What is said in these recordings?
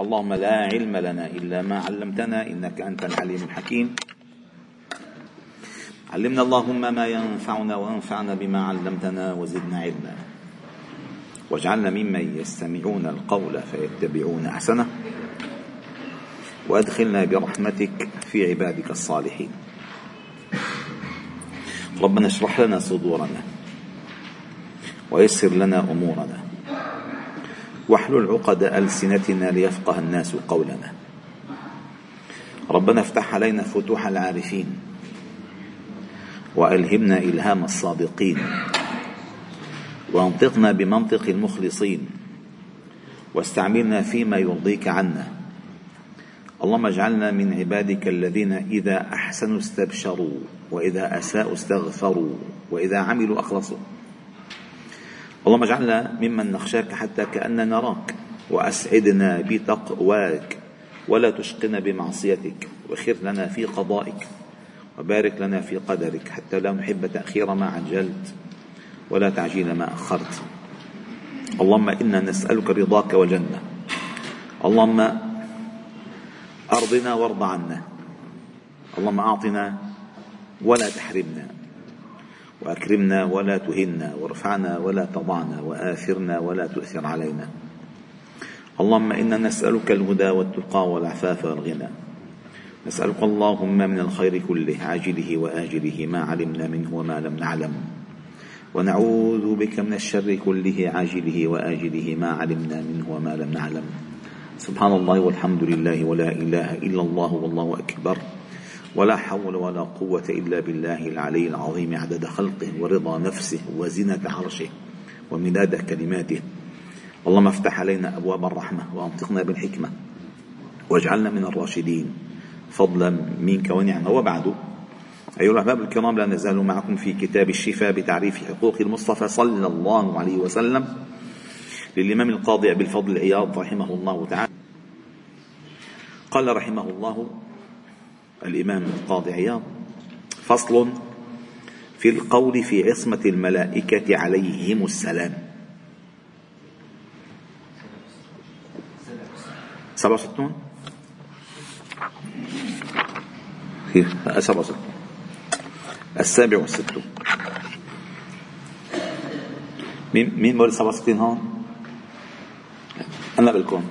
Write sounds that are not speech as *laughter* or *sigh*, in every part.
اللهم لا علم لنا إلا ما علمتنا إنك أنت العليم الحكيم. علمنا اللهم ما ينفعنا وانفعنا بما علمتنا وزدنا علما. واجعلنا ممن يستمعون القول فيتبعون أحسنه. وأدخلنا برحمتك في عبادك الصالحين. ربنا اشرح لنا صدورنا. ويسر لنا أمورنا. واحلل عقد ألسنتنا ليفقه الناس قولنا. ربنا افتح علينا فتوح العارفين وألهمنا إلهام الصادقين وأنطقنا بمنطق المخلصين واستعملنا فيما يرضيك عنا. اللهم اجعلنا من عبادك الذين إذا أحسنوا استبشروا وإذا أساءوا استغفروا وإذا عملوا أخلصوا. اللهم اجعلنا ممن نخشاك حتى كأننا نراك وأسعدنا بتقواك ولا تشقنا بمعصيتك وخر لنا في قضائك وبارك لنا في قدرك حتى لا نحب تأخير ما عجلت ولا تعجيل ما أخرت. اللهم إنا نسألك رضاك والجنة. اللهم أرضنا وارض عنا. اللهم أعطنا ولا تحرمنا. وأكرمنا ولا تهنا وارفعنا ولا تضعنا وآثرنا ولا تؤثر علينا. اللهم إنا نسألك الهدى والتقى والعفاف والغنى. نسألك اللهم من الخير كله عاجله وآجله ما علمنا منه وما لم نعلم. ونعوذ بك من الشر كله عاجله وآجله ما علمنا منه وما لم نعلم. سبحان الله والحمد لله ولا إله إلا الله والله أكبر. ولا حول ولا قوة إلا بالله العلي العظيم عدد خلقه ورضا نفسه وزنة عرشه ومداد كلماته. اللهم افتح علينا أبواب الرحمة وأنطقنا بالحكمة واجعلنا من الراشدين. فضلا منك ونعمة وبعد أيها الأحباب الكرام لا نزال معكم في كتاب الشفاء بتعريف حقوق المصطفى صلى الله عليه وسلم للإمام القاضي أبي الفضل عياض رحمه الله تعالى. قال رحمه الله الإمام القاضي عياض. فصل في القول في عصمة الملائكة عليهم السلام. سبعة وستون؟ سبعة وستون. السابع والستون. مين مين مولد 67 هون؟ أنا بالكون.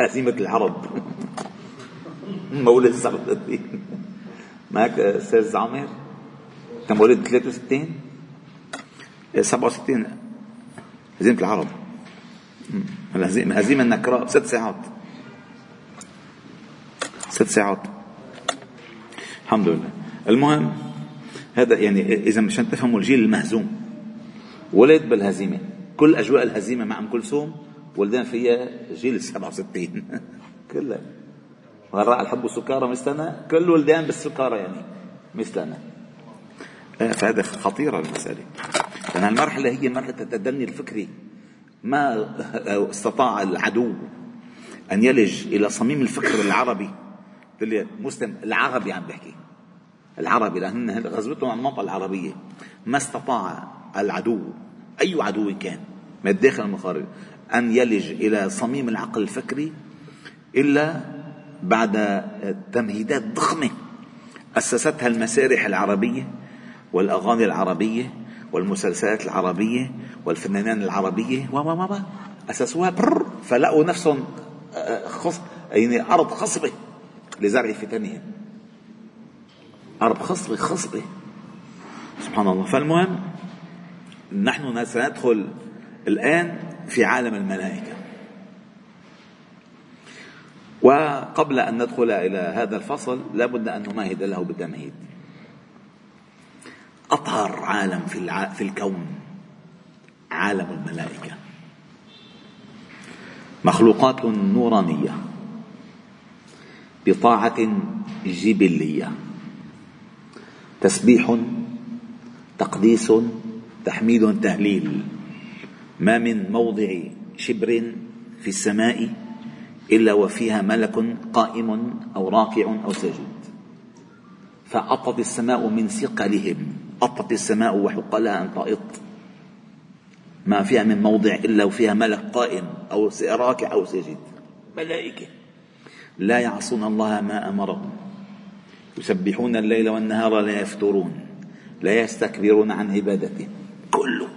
هزيمة العرب. مولد 37 معك أستاذ عامر كان مولد 63 67 هزيمة العرب. الهزيمة هزيمة النكراء بست ساعات. ست ساعات. الحمد لله. المهم هذا يعني إذا مشان تفهموا الجيل المهزوم. ولد بالهزيمة. كل أجواء الهزيمة مع أم كلثوم ولدان فيها جيل 67 *laughs* كلها. غراء الحب والسكارى مثلنا. كل ولدان بالسكارى يعني مثلنا. آه، فهذا خطيرة المسألة لأن المرحلة هي مرحلة التدني الفكري. ما استطاع العدو أن يلج إلى صميم الفكر العربي مسلم العربي عم بحكي العربي لأن غزوتهم عن المنطقة العربية. ما استطاع العدو أي عدو كان من الداخل المخارج أن يلج إلى صميم العقل الفكري إلا بعد تمهيدات ضخمة أسستها المسارح العربية والأغاني العربية والمسلسلات العربية والفنانان العربية و و أسسوها فلقوا نفسهم آه، خص يعني أرض خصبة لزرع فتنهم أرض خصبة خصبة. سبحان الله. فالمهم نحن سندخل الآن في عالم الملائكة. وقبل أن ندخل إلى هذا الفصل لابد أن نمهد له بتمهيد أطهر عالم في, الع... في الكون عالم الملائكة. مخلوقات نورانية بطاعة جبلية. تسبيح تقديس تحميد تهليل. ما من موضع شبر في السماء إلا وفيها ملك قائم أو راكع أو ساجد. فأطت السماء من ثقلهم. أطت السماء وحق لها أن تأط ما فيها من موضع إلا وفيها ملك قائم أو راكع أو ساجد. ملائكة. لا يعصون الله ما أمرهم. يسبحون الليل والنهار لا يفترون. لا يستكبرون عن عبادته. كله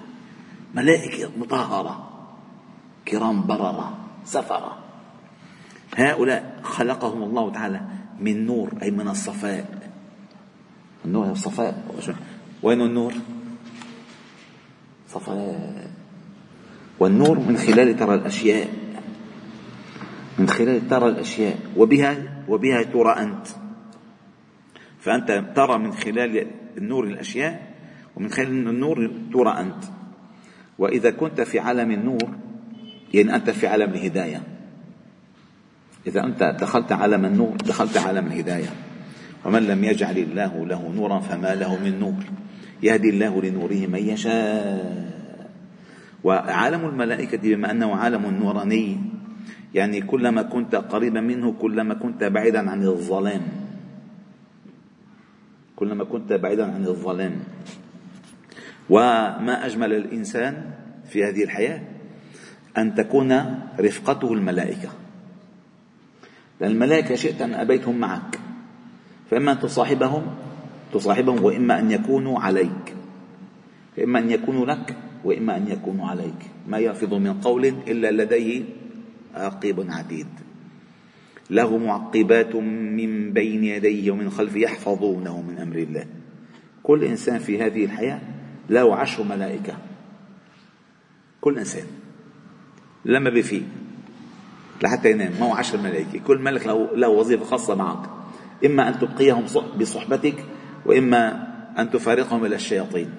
ملائكة مطهرة. كرام بررة. سفرة. هؤلاء خلقهم الله تعالى من نور أي من الصفاء. النور الصفاء. وين النور؟ صفاء. والنور من خلال ترى الأشياء. من خلال ترى الأشياء. وبها وبها ترى أنت. فأنت ترى من خلال النور الأشياء ومن خلال النور ترى أنت. وإذا كنت في عالم النور يعني أنت في عالم الهداية. إذا أنت دخلت عالم النور دخلت عالم الهداية. ومن لم يجعل الله له نورا فما له من نور. يهدي الله لنوره من يشاء. وعالم الملائكة بما أنه عالم نوراني. يعني كلما كنت قريبا منه كلما كنت بعيدا عن الظلام. كلما كنت بعيدا عن الظلام. وما أجمل الإنسان في هذه الحياة أن تكون رفقته الملائكة. لأن الملائكة شئت أن أبيتهم معك. فإما أن تصاحبهم تصاحبهم وإما أن يكونوا عليك. فإما أن يكونوا لك وإما أن يكونوا عليك. ما يلفظ من قول إلا لديه عقيب عتيد له معقبات من بين يديه ومن خلفه يحفظونه من أمر الله. كل إنسان في هذه الحياة له عشر ملائكة. كل إنسان. لما بفيه. لحتى ينام. ما هو عشر ملائكة. كل ملك له, له وظيفة خاصة معك. إما أن تبقيهم بصحبتك وإما أن تفارقهم إلى الشياطين.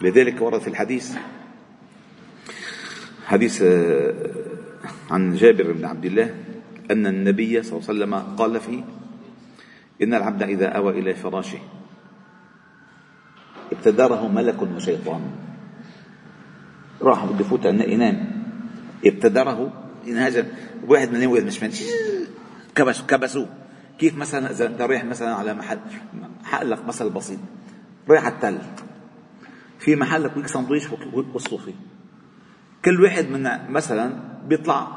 لذلك ورد في الحديث حديث آه، عن جابر بن عبد الله أن النبي صلى الله عليه وسلم قال فيه إن العبد إذا أوى إلى فراشه ابتدره ملك وشيطان. راح بده يفوت ينام. ابتدره ينهاجم واحد من اليوم مش كبس كبسوه. كيف مثلا إذا أنت رايح مثلا على محل حق لك مثل بسيط. رايح على التل. في محل لك سندويش وقصوا فيه. كل واحد من مثلا بيطلع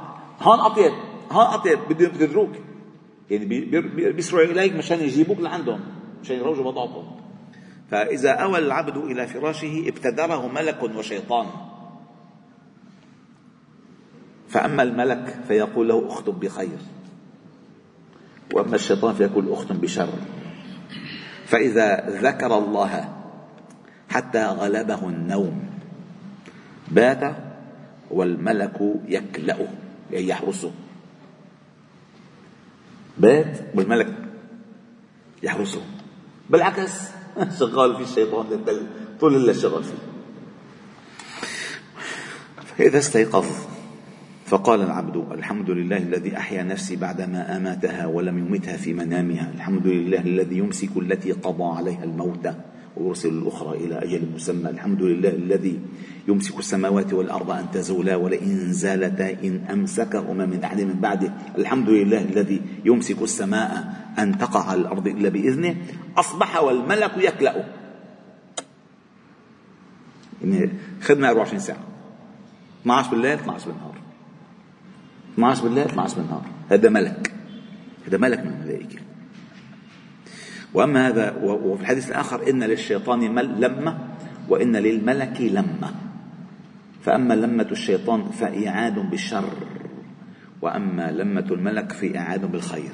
هون أطيب هون أطيب بدهم يقدروك يعني بيسرعوا اليك مشان يجيبوك لعندهم مشان يروجوا بضاعتهم. فإذا أوى العبد إلى فراشه ابتدره ملك وشيطان. فأما الملك فيقول له اختم بخير وأما الشيطان فيقول اختم بشر. فإذا ذكر الله حتى غلبه النوم بات والملك يكلأه أي يحرسه. بات والملك يحرسه. بالعكس *laughs* شغال في الشيطان طول الليل شغال فيه. فإذا استيقظ فقال العبد الحمد لله الذي أحيا نفسي بعدما أماتها ولم يمتها في منامها. الحمد لله الذي يمسك التي قضى عليها الموت ويرسل الأخرى إلى أجل مسمى. الحمد لله الذي يمسك السماوات والأرض أن تزولا ولئن زالتا إن أمسكهما من أحد من بعده. الحمد لله الذي يمسك السماء أن تقع على الأرض إلا بإذنه. أصبح والملك يكلأ. يعني خدمة 24 ساعة. 12 بالليل 12 بالنهار 12 بالليل 12 بالنهار. هذا ملك. هذا ملك من الملائكة. وأما هذا وفي الحديث الآخر إن للشيطان لمة وإن للملك لمة. فأما لمة الشيطان فإعاد بالشر وأما لمة الملك في إعاد بالخير.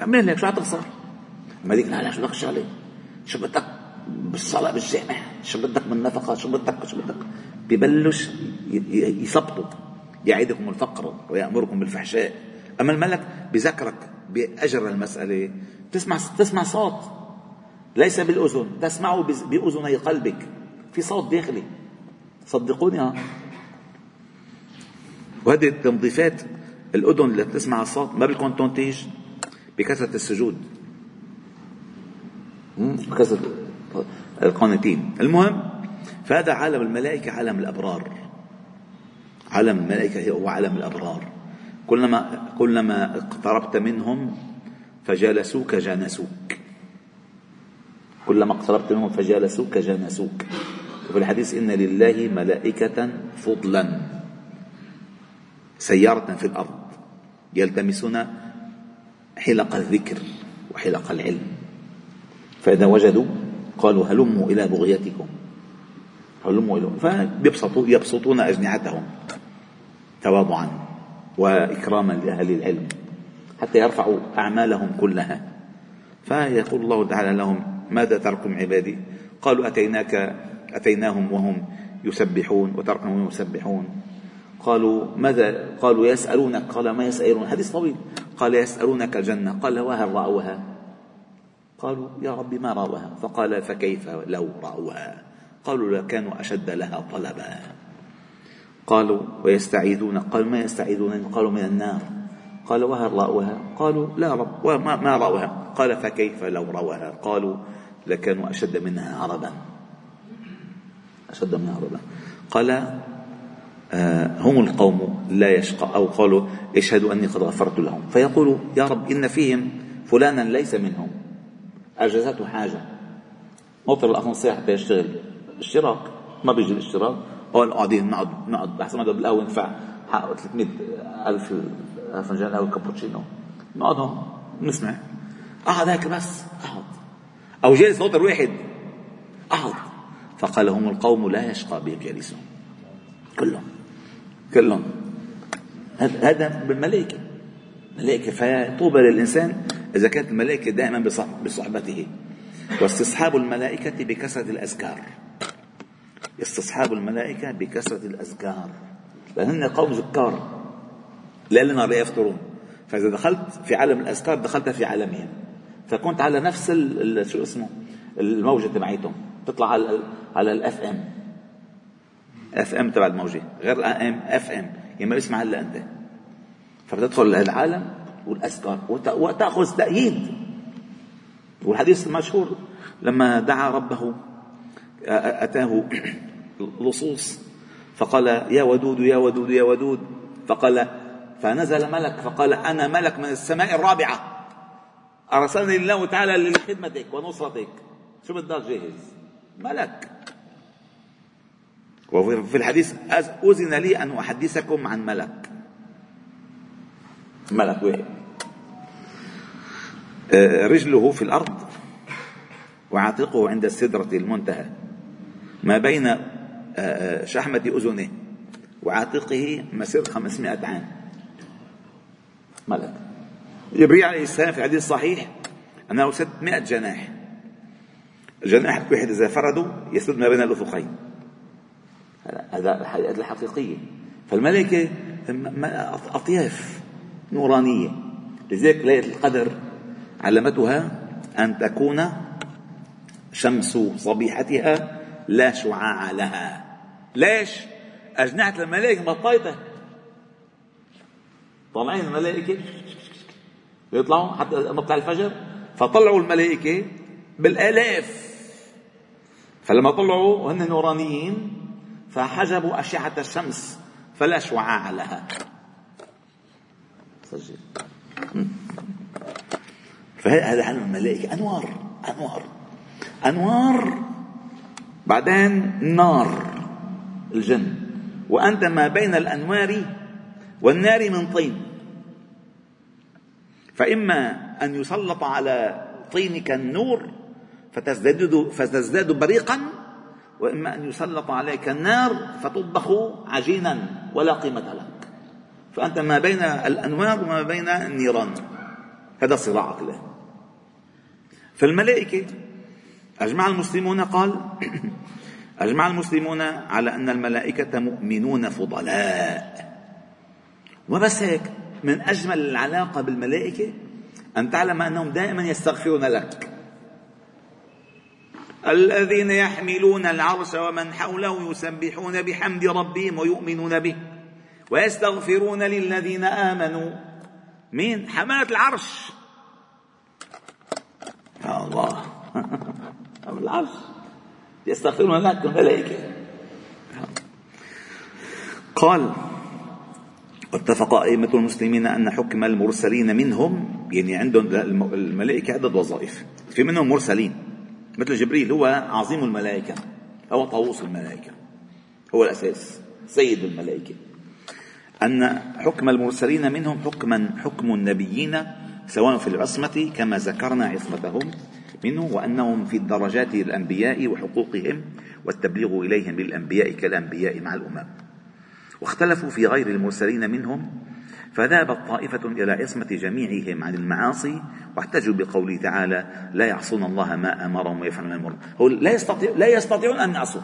اعمل لك شو حتخسر ما ديك لا لا شو بدك شغلة؟ شو بدك بالصلاة بالجامع؟ شو بدك من نفقة شو بدك؟ شو بدك؟ ببلش يثبطوا يعيدكم الفقر ويأمركم بالفحشاء. أما الملك بذكرك بأجر المسألة تسمع تسمع صوت. ليس بالأذن تسمعه بأذني قلبك. في صوت داخلي. صدقوني. ها. وهذه التنظيفات الأذن اللي تسمع الصوت ما بيكون تنتج بكثرة السجود. بكثرة القانتين المهم فهذا عالم الملائكة عالم الأبرار. عالم الملائكة هو عالم الأبرار. كلما كلما اقتربت منهم فجالسوك جانسوك كلما اقتربت منهم فجالسوك جانسوك وفي الحديث إن لله ملائكة فضلا سيارة في الأرض يلتمسون حلق الذكر وحلق العلم. فإذا وجدوا قالوا هلموا إلى بغيتكم. هلموا إلى فيبسطوا يبسطون أجنحتهم. تواضعا وإكراما لأهل العلم حتى يرفعوا أعمالهم كلها. فيقول الله تعالى لهم ماذا تركم عبادي؟ قالوا أتيناك أتيناهم وهم يسبحون وتركهم يسبحون. قالوا ماذا؟ قالوا يسألونك. قال ما يسألون؟ حديث طويل. قال يسألونك الجنة قال وهل رأوها؟ قالوا يا رب ما رأوها؟ فقال فكيف لو رأوها؟ قالوا لكانوا أشد لها طلبا. قالوا ويستعيذون قالوا ما يستعيذون؟ قالوا من النار. قال وهل رأوها قالوا لا رب وما ما رأوها قال فكيف لو رأوها قالوا لكانوا أشد منها عربا. أشد منها عربا. قال آه هم القوم لا يشقى أو قالوا اشهدوا أني قد غفرت لهم. فيقول يا رب إن فيهم فلانا ليس منهم. أجازته حاجة. مطر الأسانسير حتى يشتغل اشتراك. ما بيجي الاشتراك. قال قاعدين نقعد نقعد بحسب ما بالقهوة ندفع حق 300 ألف فنجان قهوة كابوتشينو. نقعد هون نسمع. قعد هيك بس قعد أو جالس مطر واحد قعد فقال هم القوم لا يشقى بهم جالسهم كلهم. كلهم. هذا بالملائكة. ملائكة فطوبى للإنسان إذا كانت الملائكة دائما بصحبته. واستصحاب الملائكة بكثرة الأذكار. استصحاب الملائكة بكثرة الأذكار. لأن قوم ذكار. لأننا لا يفطرون. فإذا دخلت في عالم الأذكار دخلت في عالمهم. فكنت على نفس شو اسمه؟ الموجة تبعيتهم. تطلع على على ال FM FM تبع الموجة. غير أم FM يعني ما بيسمع إلا أنت. فبتدخل العالم والأذكار. وتأخذ تأييد. والحديث المشهور لما دعا ربه أتاه لصوص فقال يا ودود يا ودود يا ودود فقال فنزل ملك فقال أنا ملك من السماء الرابعة أرسلني الله تعالى لخدمتك ونصرتك شو بدك جاهز ملك وفي الحديث أذن لي أن أحدثكم عن ملك ملك واحد رجله في الأرض وعاتقه عند السدرة المنتهى ما بين آه، آه، شحمة أذنه وعاتقه مسير خمسمائة عام. ملك. جبريل عليه السلام في حديث صحيح أنه ستمائة جناح. الجناح الواحد إذا فرده يسد ما بين الأفقين. هذا الحقيقة الحقيقية فالملائكة أطياف نورانية. لذلك ليلة القدر علمتها أن تكون شمس صبيحتها لا شعاع لها. ليش؟ أجنحة الملائكة مطايطة طالعين الملائكة. يطلعوا حتى مطلع الفجر. فطلعوا الملائكة بالآلاف. فلما طلعوا وهن نورانيين فحجبوا أشعة الشمس فلا شعاع لها. سجل. فهذا علم الملائكة. أنوار. أنوار. أنوار بعدين نار الجن. وأنت ما بين الأنوار والنار من طين. فإما أن يسلط على طينك النور فتزداد فتزداد بريقا وإما أن يسلط عليك النار فتطبخ عجينا ولا قيمة لك. فأنت ما بين الأنوار وما بين النيران هذا صراعك له فالملائكة أجمع المسلمون قال *clears throat* أجمع المسلمون على أن الملائكة مؤمنون فضلاء. وبس هيك من أجمل العلاقة بالملائكة أن تعلم أنهم دائما يستغفرون لك. الذين يحملون العرش ومن حوله يسبحون بحمد ربهم ويؤمنون به ويستغفرون للذين آمنوا. مين؟ حملة العرش. يا الله. *laughs* العرش يستغفرون لك الملائكة قال واتفق أئمة المسلمين أن حكم المرسلين منهم يعني عندهم الملائكة عدة وظائف. في منهم مرسلين مثل جبريل هو عظيم الملائكة هو طاووس الملائكة هو الأساس سيد الملائكة. أن حكم المرسلين منهم حكما حكم النبيين سواء في العصمة كما ذكرنا عصمتهم منه وأنهم في الدرجات الأنبياء وحقوقهم والتبليغ إليهم بالأنبياء كالأنبياء مع الأمم. واختلفوا في غير المرسلين منهم فذهبت طائفة إلى عصمة جميعهم عن المعاصي واحتجوا بقوله تعالى لا يعصون الله ما أمرهم ويفعلون ما يأمرون. هو لا يستطيع لا يستطيعون أن يعصوا.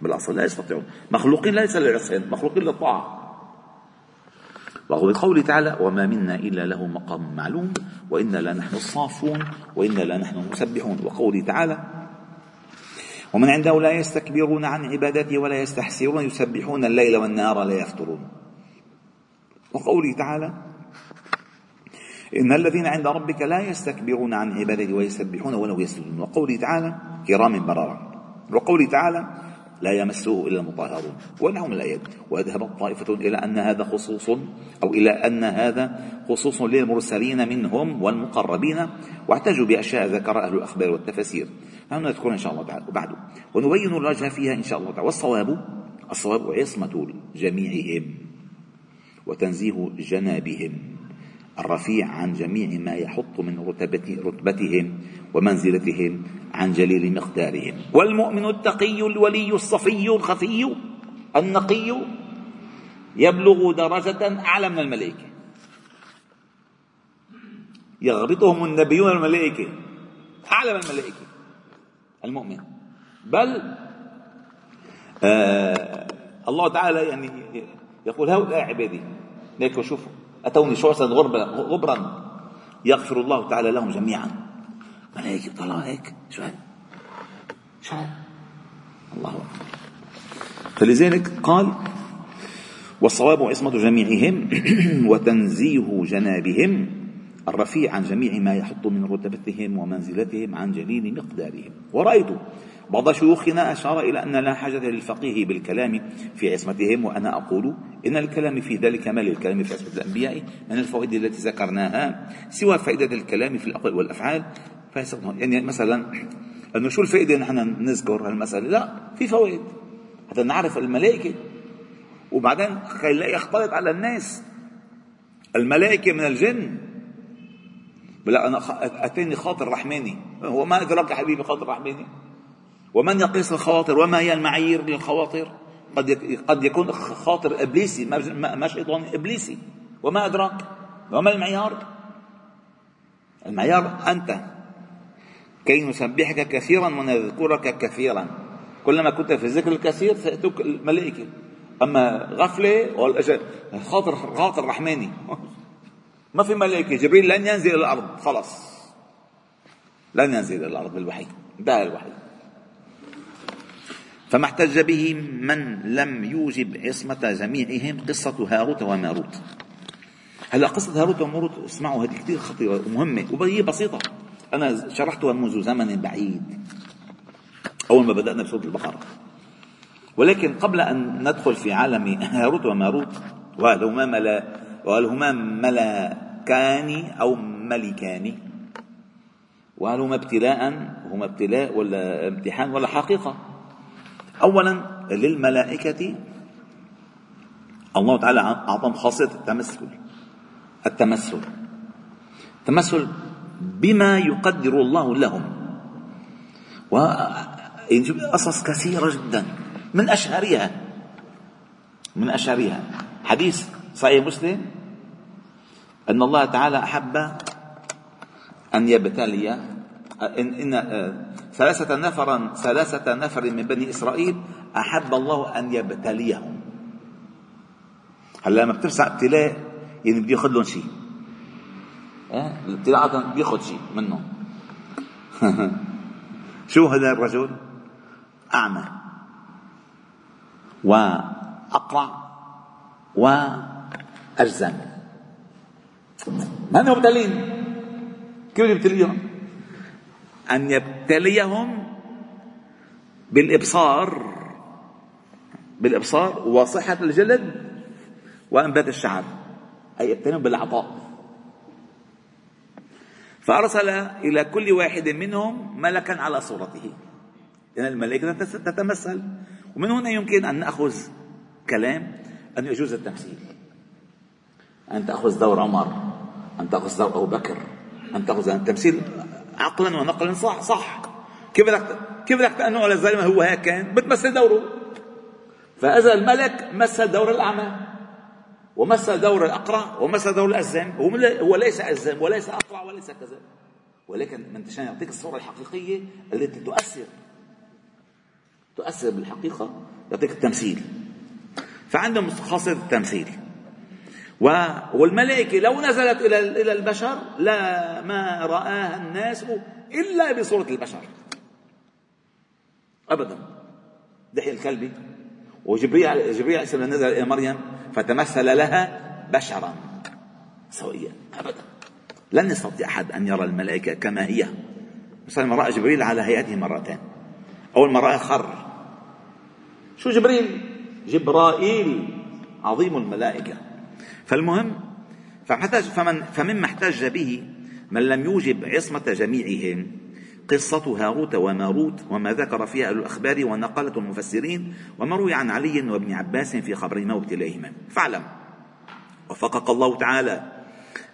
بالأصل لا يستطيعون. مخلوقين ليس للعصيان مخلوقين للطاعة. وقوله تعالى وما منا إلا له مقام معلوم وإنا لنحن الصافون وإنا لنحن المسبحون وقوله تعالى ومن عنده لا يستكبرون عن عبادته ولا يستحسرون يسبحون الليل والنهار لا يفترون وقوله تعالى إن الذين عند ربك لا يستكبرون عن عبادته ويسبحون وله يسجدون وقوله تعالى كرام بررا. وقوله تعالى لا يمسه إلا المطهرون. من الآيات وذهبت طائفة إلى أن هذا خصوص أو إلى أن هذا خصوص للمرسلين منهم والمقربين. واحتجوا بأشياء ذكر أهل الأخبار والتفاسير نحن نذكرها إن شاء الله تعالى وبعده ونبين الوجه فيها إن شاء الله تعالى. والصواب الصواب عصمة جميعهم وتنزيه جنابهم. الرفيع عن جميع ما يحط من رتبتهم. ومنزلتهم عن جليل مقدارهم. والمؤمن التقي الولي الصفي الخفي النقي يبلغ درجة أعلى من الملائكة. يغبطهم النبيون الملائكة. أعلى من الملائكة. المؤمن. بل آه الله تعالى يعني يقول هؤلاء عبادي لكن شوفوا أتوني شعثا غبرا يغفر الله تعالى لهم جميعا. ملائكة طلع هيك شو هذا شو هذا الله أكبر. فلذلك قال والصواب عصمة جميعهم *clears throat* وتنزيه جنابهم الرفيع عن جميع ما يحط من رتبتهم ومنزلتهم عن جليل مقدارهم. ورأيت بعض شيوخنا أشار إلى أن لا حاجة للفقيه بالكلام في عصمتهم وأنا أقول إن الكلام في ذلك ما للكلام في عصمة الأنبياء من الفوائد التي ذكرناها سوى فائدة الكلام في الأقوال والأفعال يعني مثلا أنه شو الفائدة نحن نذكر هالمسألة. لا في فوائد. حتى نعرف الملائكة. وبعدين لا يختلط على الناس. الملائكة من الجن. بلا أنا أتاني خاطر رحماني. هو ما أدراك يا حبيبي خاطر رحماني؟ ومن يقيس الخواطر؟ وما هي المعايير للخواطر؟ قد قد يكون خاطر إبليسي ما شيطان إبليسي. وما أدراك؟ وما المعيار؟ المعيار أنت. كي نسبحك كثيرا ونذكرك كثيرا. كلما كنت في الذكر الكثير سيأتوك الملائكة. أما غفلة خاطر خاطر رحماني. ما في ملائكة. جبريل لن ينزل إلى الأرض. خلاص. لن ينزل إلى الأرض بالوحي. انتهى الوحي. فما احتج به من لم يوجب عصمة جميعهم قصة هاروت وماروت. هلا قصة هاروت وماروت اسمعوا هذه كثير خطيرة ومهمة وهي بسيطة. أنا شرحتها منذ زمن بعيد أول ما بدأنا بسورة البقرة. ولكن قبل أن ندخل في عالم هاروت وماروت وهل هما ملا وهل هما ملكان أو ملكان. وهل هما ابتلاء هما ابتلاء ولا امتحان ولا حقيقة. أولا للملائكة الله تعالى أعطاهم خاصية التمثل التمثل. التمثل بما يقدر الله لهم. و قصص كثيرة جدا. من أشهرها. من أشهرها. حديث صحيح مسلم. أن الله تعالى أحب أن يبتلي إن, إن ثلاثة نفرا ثلاثة نفر من بني إسرائيل أحب الله أن يبتليهم. هلا لما بترسع ابتلاء يعني بده ياخذ لهم شيء. الابتلاء عادة بياخذ شيء منهم *laughs* شو هذا الرجل؟ أعمى. وأقرع. وأجزم. ما مبتلين كيف يبتليهم؟ أن يبتليهم بالإبصار. بالإبصار وصحة الجلد وأنبات الشعر. أي يبتليهم بالعطاء فأرسل إلى كل واحد منهم ملكا على صورته. لأن الملائكة تتمثل. ومن هنا يمكن أن نأخذ كلام أن يجوز التمثيل. أن تأخذ دور عمر أن تأخذ دور أبو بكر أن تأخذ التمثيل عقلا ونقلا صح صح. كيف بدك كيف بدك تأنه على الزلمة هو هيك كان؟ بتمثل دوره. فإذا الملك مثل دور الأعمى. ومثل دور الأقرع ومثل دور الأزام هو ليس أزام وليس أقرع وليس كذا. ولكن من عشان يعطيك الصورة الحقيقية التي تؤثر. تؤثر بالحقيقة يعطيك التمثيل. فعندهم خاصية التمثيل. والملائكة لو نزلت إلى إلى البشر لا ما رآها الناس إلا بصورة البشر. أبدا. دحي الكلبي. وجبريل جبريل عليه السلام نزل إلى مريم فتمثل لها بشرا. سويا أبدا. لن يستطيع أحد أن يرى الملائكة كما هي. مثلا رأى جبريل على هيئته مرتين. أول مرة خر. شو جبريل؟ جبرائيل. عظيم الملائكة. فالمهم فمن فمما احتج به من لم يوجب عصمة جميعهم قصة هاروت وماروت وما ذكر فيها أهل الأخبار ونقلة المفسرين وما روي عن علي وابن عباس في خبرهما وابتلائهما فاعلم. وفقك الله تعالى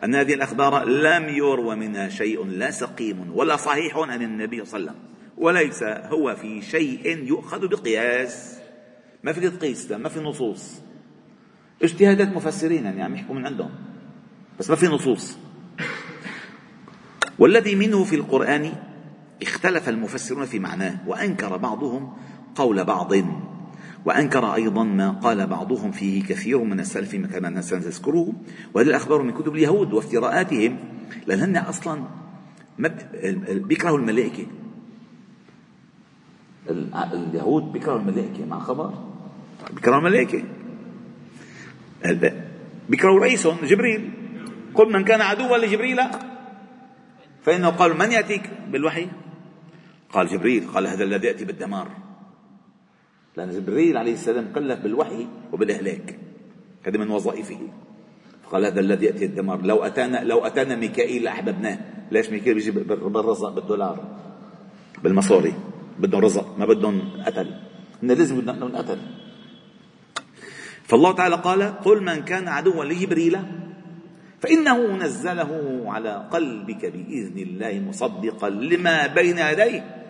أن هذه الأخبار لم يروى منها شيء لا سقيم ولا صحيح عن النبي صلى الله عليه وسلم وليس هو في شيء يؤخذ بقياس. ما في تقيس ما في نصوص. اجتهادات مفسرين يعني عم يحكوا من عندهم بس ما في نصوص. والذي منه في القرآن اختلف المفسرون في معناه وأنكر بعضهم قول بعض. وأنكر أيضا ما قال بعضهم فيه كثير من السلف كما سنذكره وهذه الأخبار من كتب اليهود وافتراءاتهم لأن أصلا بيكرهوا الملائكة. اليهود بيكرهوا الملائكة مع خبر؟ بيكرهوا الملائكة. بيكرهوا رئيسهم جبريل. قل من كان عدوا لجبريل. فإنه قال من يأتيك؟ بالوحي. قال جبريل قال هذا الذي يأتي بالدمار. لأن جبريل عليه السلام كلف بالوحي وبالإهلاك. هذه من وظائفه. قال هذا الذي يأتي الدمار لو أتانا لو أتانا ميكائيل لأحببناه. ليش ميكائيل بيجي بالرزق بالدولار؟ بالمصاري. بدهم رزق ما بدهم قتل إن لازم بدهم قتل فالله تعالى قال قل من كان عدوا لجبريل فإنه نزله على قلبك بإذن الله مصدقا لما بين يديه.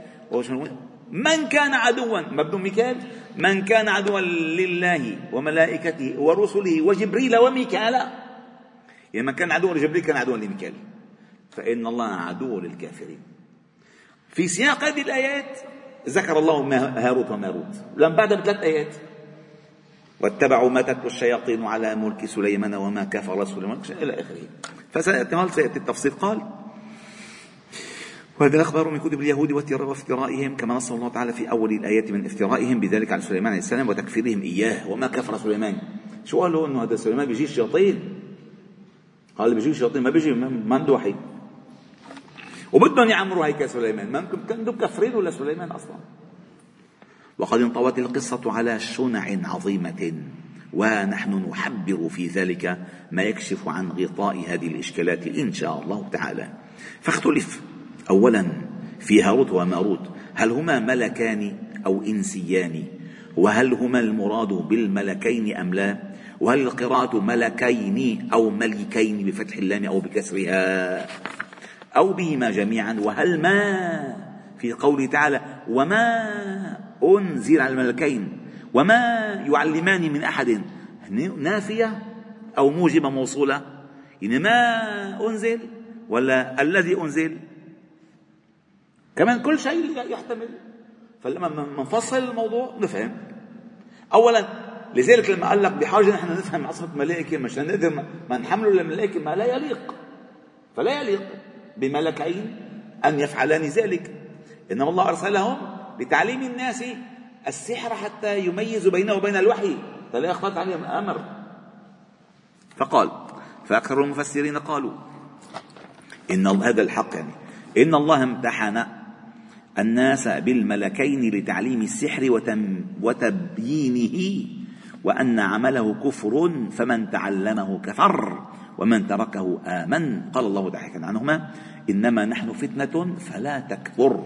من كان عدوا ما بدون ميكال من كان عدوا لله وملائكته ورسله وجبريل وميكال يعني من كان عدوا لجبريل كان عدوا لميكال. فإن الله عدو للكافرين. في سياق هذه الآيات ذكر الله هاروت وماروت. لما بعدها بثلاث آيات. واتبعوا ما تتلو الشياطين على ملك سليمان وما كفر سليمان. إلى آخره. فسيأتي التفصيل. قال وهذا الأخبار من كتب اليهود وافترائهم كما نص الله تعالى في أول الآيات من افترائهم بذلك على سليمان عليه السلام وتكفيرهم إياه. وما كفر سليمان؟ شو قالوا أنه هذا سليمان بيجي الشياطين قال بيجي الشياطين ما بيجي ما عنده وحي. وبدهم يعمروا هيك سليمان. ما كانوا مكفرين ولا سليمان أصلا. وقد انطوت القصة على شنع عظيمة ونحن نحبر في ذلك ما يكشف عن غطاء هذه الإشكالات إن شاء الله تعالى. فاختلف. أولا في هاروت وماروت هل هما ملكان أو إنسيان؟ وهل هما المراد بالملكين أم لا؟ وهل القراءة ملكين أو ملكين بفتح اللام أو بكسرها؟ أو بهما جميعا وهل ما في قوله تعالى وما أنزل على الملكين وما يعلمان من أحد نافية أو موجبة موصولة؟ يعني ما أنزل ولا الذي أنزل؟ كمان كل شيء يحتمل. فلما نفصل الموضوع نفهم. اولا لذلك لما قال لك بحاجة نحن نفهم عصمه الملائكه مشان نقدر ما نحمله للملائكه ما لا يليق. فلا يليق بملكين أن يفعلان ذلك. إنما الله أرسلهم لتعليم الناس السحر حتى يميزوا بينه وبين الوحي. فلا يختلط عليهم أمر فقال فأكثر المفسرين قالوا إن هذا الحق يعني. إن الله امتحن الناس بالملكين لتعليم السحر وتبيينه وأن عمله كفر فمن تعلمه كفر ومن تركه آمن. قال الله تعالى عنهما إنما نحن فتنة فلا تكفر.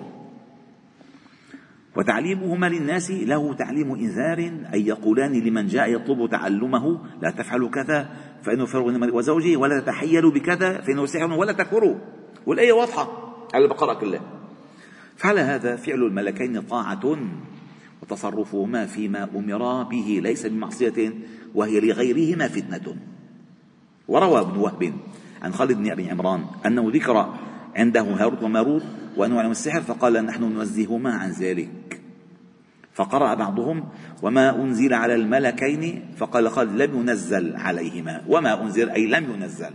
وتعليمهما للناس له تعليم إنذار أي يقولان لمن جاء يطلب تعلمه لا تفعلوا كذا فإنه فرغ وزوجه ولا تتحيلوا بكذا فإنه سحر ولا تكفروا والآية واضحة على البقرة كلها. فعلى هذا فعل الملكين طاعة وتصرفهما فيما أمرا به ليس بمعصية وهي لغيرهما فتنة. وروى ابن وهب عن خالد بن أبي عمران أنه ذكر عنده هاروت وماروت وأنواع من السحر فقال نحن ننزههما عن ذلك فقرأ بعضهم وما أنزل على الملكين؟ فقال خالد لم ينزل عليهما وما أنزل؟ أي لم ينزل.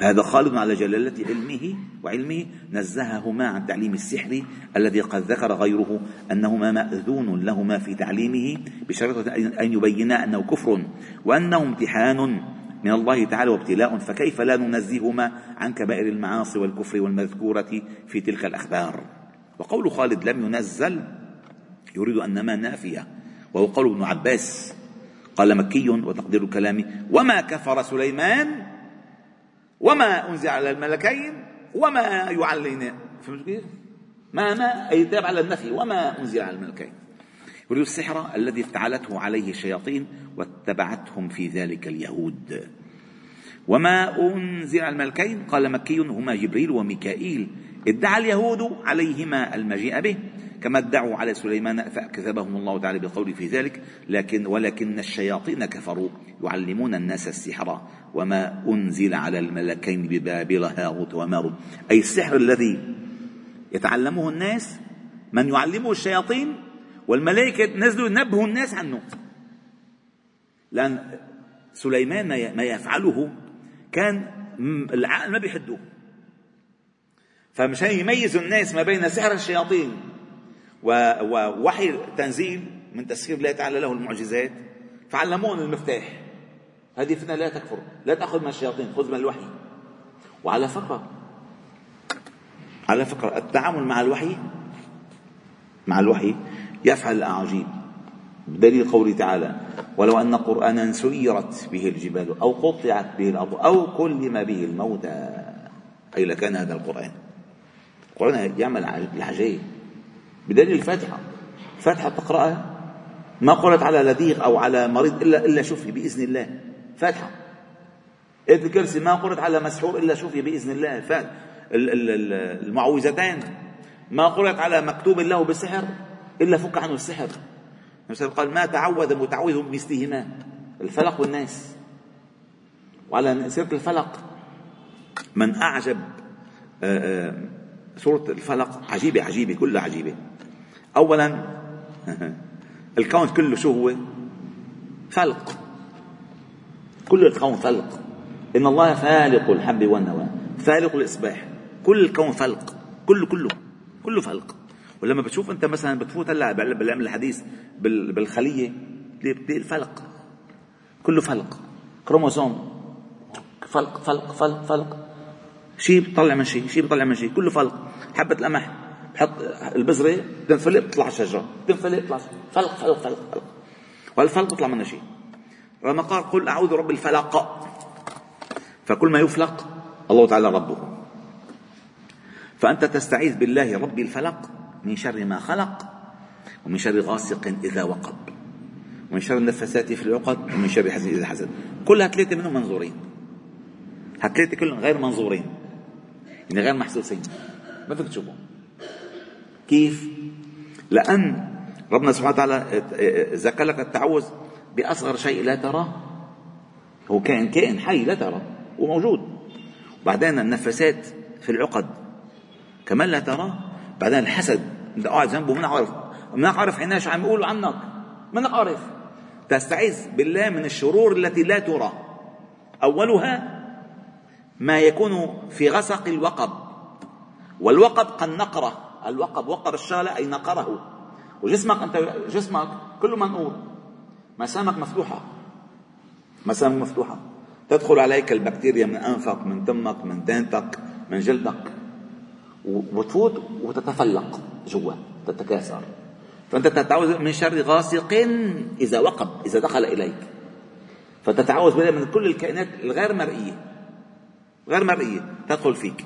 فهذا خالد على جلالة علمه وعلمه نزههما عن تعليم السحر الذي قد ذكر غيره أنهما مأذون لهما في تعليمه بشرط أن يبينا أنه كفر وأنه امتحان من الله تعالى وابتلاء فكيف لا ننزههما عن كبائر المعاصي والكفر والمذكورة في تلك الأخبار؟ وقول خالد لم ينزل يريد أنما نافية وهو قول ابن عباس قال مكي وتقدير كلامه وما كفر سليمان وما أنزل على الملكين وما يعلن. فهمت كيف؟ ما ما أي تابع على النفي وما أنزل على الملكين. يريد السحر الذي افتعلته عليه الشياطين واتبعتهم في ذلك اليهود. وما أنزل على الملكين؟ قال مكي هما جبريل وميكائيل. ادعى اليهود عليهما المجيء به. كما ادعوا على سليمان فكذبهم الله تعالى بقوله في ذلك لكن ولكن الشياطين كفروا يعلمون الناس السحر وما أنزل على الملكين ببابل هاروت وماروت أي السحر الذي يتعلمه الناس من يعلمه الشياطين؟ والملائكة نزلوا ينبهوا الناس عنه. لأن سليمان ما يفعله كان العقل ما بيحدوه فمشان يميزوا الناس ما بين سحر الشياطين. ووحي تنزيل من تسخير الله تعالى له المعجزات. فعلمون المفتاح. هذه فتنة لا تكفر. لا تأخذ من الشياطين خذ من الوحي. وعلى فكرة على فكرة التعامل مع الوحي مع الوحي يفعل الأعاجيب. بدليل قوله تعالى ولو أن قرآنا سيرت به الجبال أو قطعت به الأرض أو كلم به الموتى أي لكان هذا القرآن. القرآن يعمل العجائب. بدليل الفاتحة. الفاتحة تقرأها؟ ما قرأت على لديغ أو على مريض إلا إلا شفي بإذن الله. فاتحة. آية الكرسي ما قرأت على مسحور إلا شفي بإذن الله. المعوذتين ما قرأت على مكتوب له بسحر إلا فك عنه السحر. قال ما تعوذ متعوذ بمثلهما. الفلق والناس. وعلى سيرة الفلق من أعجب آه، آه، سورة الفلق. عجيبة عجيبة كلها عجيبة. أولا *laughs* الكون كله شو هو؟ فلق. كل الكون فلق. إن الله فالق الحب والنوى فالق الإصباح. كل الكون فلق. كله كله كله فلق. ولما بتشوف أنت مثلا بتفوت هلأ بالعلم الحديث بالخلية بتلاقي الفلق. كله فلق. كروموسوم. فلق فلق فلق فلق. شيء بيطلع من شيء شيء بيطلع من شيء كله فلق. حبة القمح بحط البذره تنفلق بتطلع الشجره تنفلق بتطلع فلق فلق فلق فلق. والفلق بيطلع منه شيء لما قال قل أعوذ برب الفلق. فكل ما يفلق الله تعالى ربه. فأنت تستعيذ بالله رب الفلق من شر ما خلق ومن شر غاسق إذا وقب. ومن شر النفسات في العقد ومن شر حزن إذا حزن. كلها ثلاثة منهم منظورين. هالثلاثة كلهم غير منظورين. يعني غير محسوسين ما فيك تشوفهم كيف؟ لأن ربنا سبحانه وتعالى ذكر لك التعوذ بأصغر شيء لا تراه هو كائن كائن حي لا تراه وموجود وبعدين النفسات في العقد كمان لا تراه. بعدين الحسد أنت قاعد جنبه منك عارف منك عارف عيناه شو عم يقولوا عنك. منك عارف. تستعيذ بالله من الشرور التي لا ترى. أولها ما يكون في غسق الوقب. والوقب قد نقره. الوقب وقب الشغله أي نقره. وجسمك أنت جسمك كله منقور مسامك مفتوحة. مسامك مفتوحة. تدخل عليك البكتيريا من أنفك من تمك من دانتك من جلدك. وتفوت وتتفلق جوا تتكاثر. فأنت تتعوذ من شر غاسق إذا وقب إذا دخل إليك. فتتعوذ بالله من كل الكائنات الغير مرئية. غير مرئية تدخل فيك.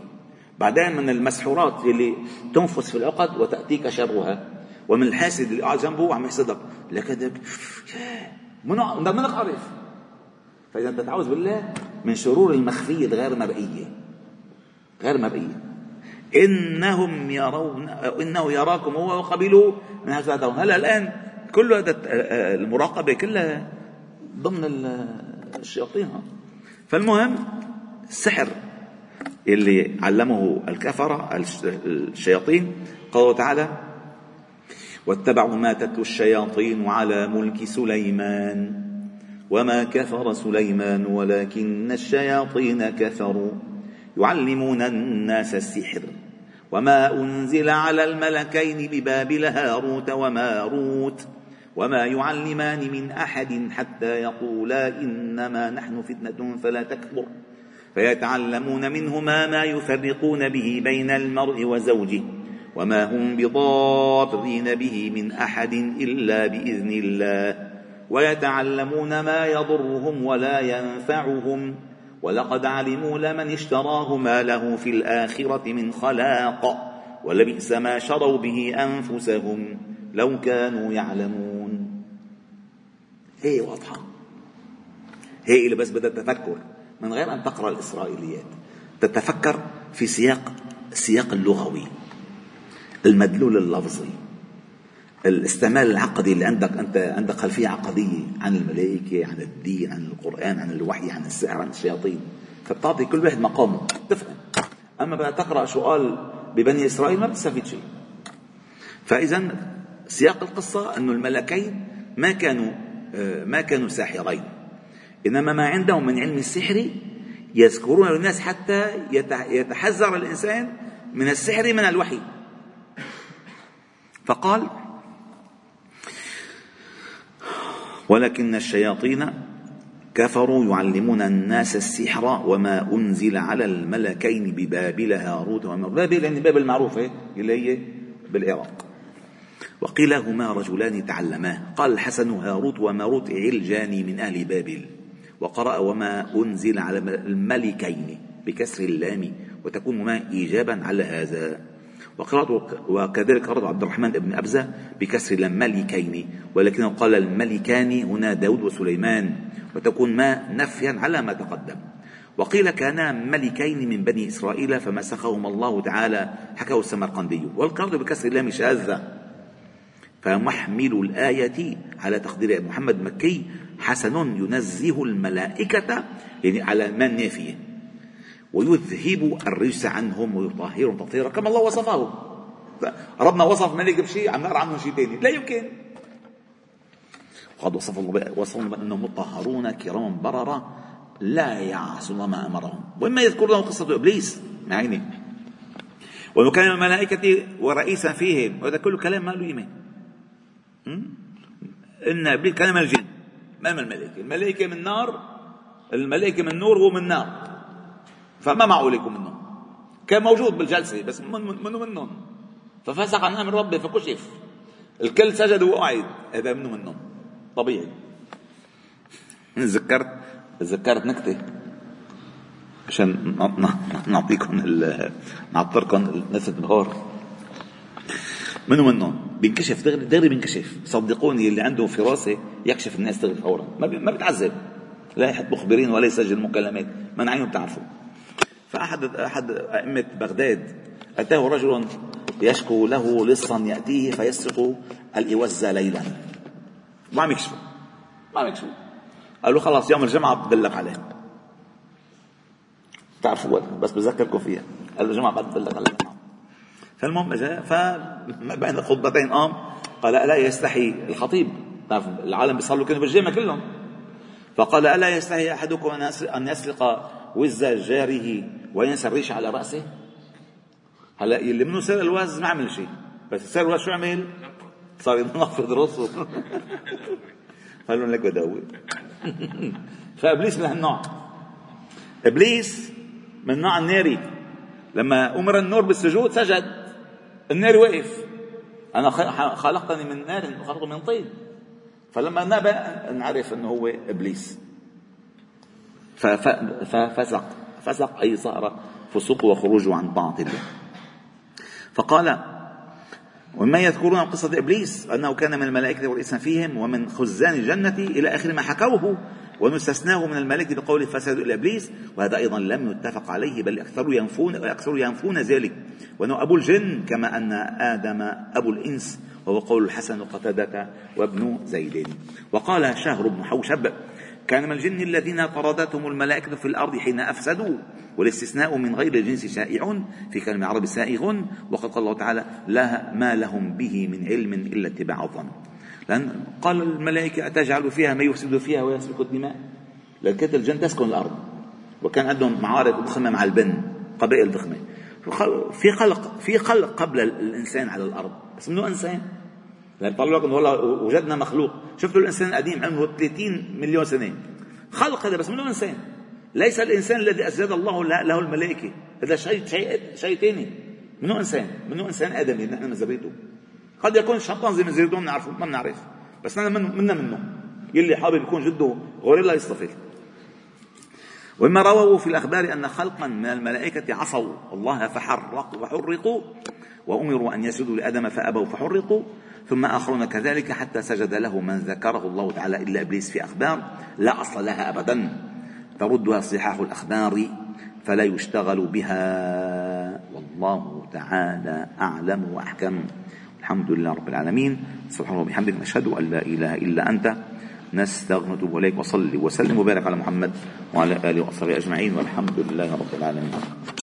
بعدين من المسحورات اللي تنفس في العقد وتأتيك شرها ومن الحاسد اللي قاعد جنبه عم يحسدك. لك هذاك منك عارف. فإذا تعوذ بالله من شرور المخفية الغير مرئية غير مرئية إنهم يرون إنه يراكم هو وقبيله من هذا هلا الآن كل هذا المراقبة كلها ضمن الشياطين. فالمهم السحر اللي علمه الكفرة الشياطين. قال تعالى واتبعوا ما تتلو الشياطين على ملك سليمان وما كفر سليمان ولكن الشياطين كفروا. يعلمون الناس السحر وما أنزل على الملكين ببابل هاروت وماروت وما يعلمان من أحد حتى يقولا إنما نحن فتنة فلا تكفر. فيتعلمون منهما ما يفرقون به بين المرء وزوجه وما هم بضارين به من أحد إلا بإذن الله. ويتعلمون ما يضرهم ولا ينفعهم. ولقد علموا لمن اشتراه ما له في الآخرة من خلاق. ولبئس ما شروا به أنفسهم لو كانوا يعلمون. هي واضحة. هي اللي بس بدها تفكر. من غير أن تقرأ الإسرائيليات. تتفكر في سياق السياق اللغوي المدلول اللفظي الاستعمال العقدي اللي عندك أنت عندك خلفية عقدية عن الملائكة عن الدين عن القرآن عن الوحي عن السحر عن الشياطين. فبتعطي كل واحد مقامه. تفهم. أما بدك تقرأ شو قال ببني إسرائيل ما بتستفيد شيء. فإذا سياق القصة أنه الملكين ما كانوا آه، ما كانوا ساحرين. إنما ما عندهم من علم السحر يذكرون للناس حتى يتحذر الإنسان من السحر من الوحي. فقال ولكن الشياطين كفروا يعلمون الناس السحر وما أنزل على الملكين ببابل هاروت وماروت بابل يعني بابل معروفة اللي هي بالعراق. وقيل هما رجلان تعلما. قال الحسن هاروت وماروت علجان من أهل بابل. وقرأ وما أنزل على الملكين بكسر اللام وتكون ما إيجابا على هذا. وقرأت وكذلك قرأت عبد الرحمن بن أبزة بكسر الملكين ولكنه قال الملكان هنا داود وسليمان وتكون ما نفيا على ما تقدم. وقيل كانا ملكين من بني إسرائيل فمسخهما الله تعالى حكاه السمرقندي. والقرض بكسر اللام شاذة. فمحمل الآية على تقدير محمد مكي حسن ينزه الملائكة يعني على ما النافية ويذهب الرجس عنهم ويطهرهم تطهيرا كما الله وصفه. ربنا وصف ملك بشيء عم نقرأ عنه شيء ثاني لا يمكن. وقد وصف الله وصفهم بأنهم مطهرون كرام بررة لا يعصون ما أمرهم. وإما يذكر لهم قصة إبليس. مع عيني وكان الملائكة ورئيسا فيهم. وهذا كله كلام ما له قيمة. إن إبليس من الجن. ما من الملائكة الملائكة من نار الملائكة من نور هو من نار. فما معه يكون منهم؟ كان موجود بالجلسة بس منه من منهم؟ ففسق عن أمر ربه فكشف. الكل سجد وقعد. هذا منه منهم؟ طبيعي. تذكرت تذكرت نكتة. عشان نعطيكم نعطركم نسة بهار منو منهم؟ بينكشف دغري دغري بينكشف. صدقوني اللي عنده فراسة يكشف الناس دغري فورا. ما ما بيتعذب. لا يحط مخبرين ولا يسجل مكالمات من عينه بتعرفوا فأحد أحد أئمة بغداد أتاه رجل يشكو له لصا يأتيه فيسرق الإوزة ليلا. ما عم يكشفه. ما عم يكشفه. قال له خلاص يوم الجمعة بدلك عليه. بتعرفوا بس بذكركم فيها. قال له الجمعة بدلك عليه. فالمهم اجى فما بين الخطبتين قام قال ألا يستحي الخطيب؟ تعرف العالم بيصلوا كانوا بالجامع كلهم. فقال ألا يستحي أحدكم أن يسرق وز جاره وينسى الريش على رأسه؟ هلا اللي منه سرق الوز ما عمل شيء. بس سرق الوز شو عمل؟ صار ينفض رأسه. *laughs* قال لهم لك بداوي. *laughs* فإبليس من هالنوع. إبليس من النوع الناري لما أمر النور بالسجود سجد. النار وقف أنا خلقتني من نار وخلقته من طين. فلما نبى نعرف إنه هو إبليس. ففسق فسق أي صار فسوق وخروج عن طاعة الله فقال وما يذكرون قصة إبليس؟ أنه كان من الملائكة والإنسان فيهم ومن خزان الجنة إلى آخر ما حكوه. ونستثناه من الملائكة بقول فساد إلى إبليس وهذا أيضا لم يتفق عليه بل أكثر ينفون أكثر ينفون ذلك. وأنه أبو الجن كما أن آدم أبو الإنس وهو قول الحسن وقتادة وابن زيد. وقال شهر بن حوشب كان من الجن الذين طردتهم الملائكة في الأرض حين أفسدوا والاستثناء من غير الجنس شائع في كلام العرب سائغ وقد قال الله تعالى لا ما لهم به من علم إلا اتباع الظن. لأن قال الملائكة أتجعل فيها ما يفسد فيها ويسفك الدماء؟ لأن كانت الجن تسكن الأرض وكان عندهم معارك ضخمة مع البن قبائل ضخمة في خلق في خلق قبل الإنسان على الأرض. بس منه إنسان؟ لأن طلعوا لكم والله وجدنا مخلوق. شفتوا الإنسان القديم عمره 30 مليون سنة. خلق هذا بس منه إنسان؟ ليس الإنسان الذي أسجد الله له الملائكة. هذا شيء شيء شيء ثاني منه إنسان؟ منه إنسان آدمي نحن من ذريته قد يكون الشمبانزي من ما بنعرفه ما بنعرف. بس نحن منا منه. يلي حابب يكون جده غوريلا يصطفل ومما رووا في الأخبار أن خلقا من الملائكة عصوا الله فحرقوا فحرقوا وأمروا أن يسجدوا لآدم فأبوا فحرقوا. ثم آخرون كذلك حتى سجد له من ذكره الله تعالى إلا إبليس في أخبار لا أصل لها أبدا. تردها صحاح الأخبار فلا يشتغل بها. والله تعالى أعلم وأحكم. الحمد لله رب العالمين. سبحان الله وبحمدك نشهد أن لا إله إلا أنت. نستغفر إليك وصلي وسلم وبارك على محمد وعلى آله وصحبه أجمعين والحمد لله رب العالمين.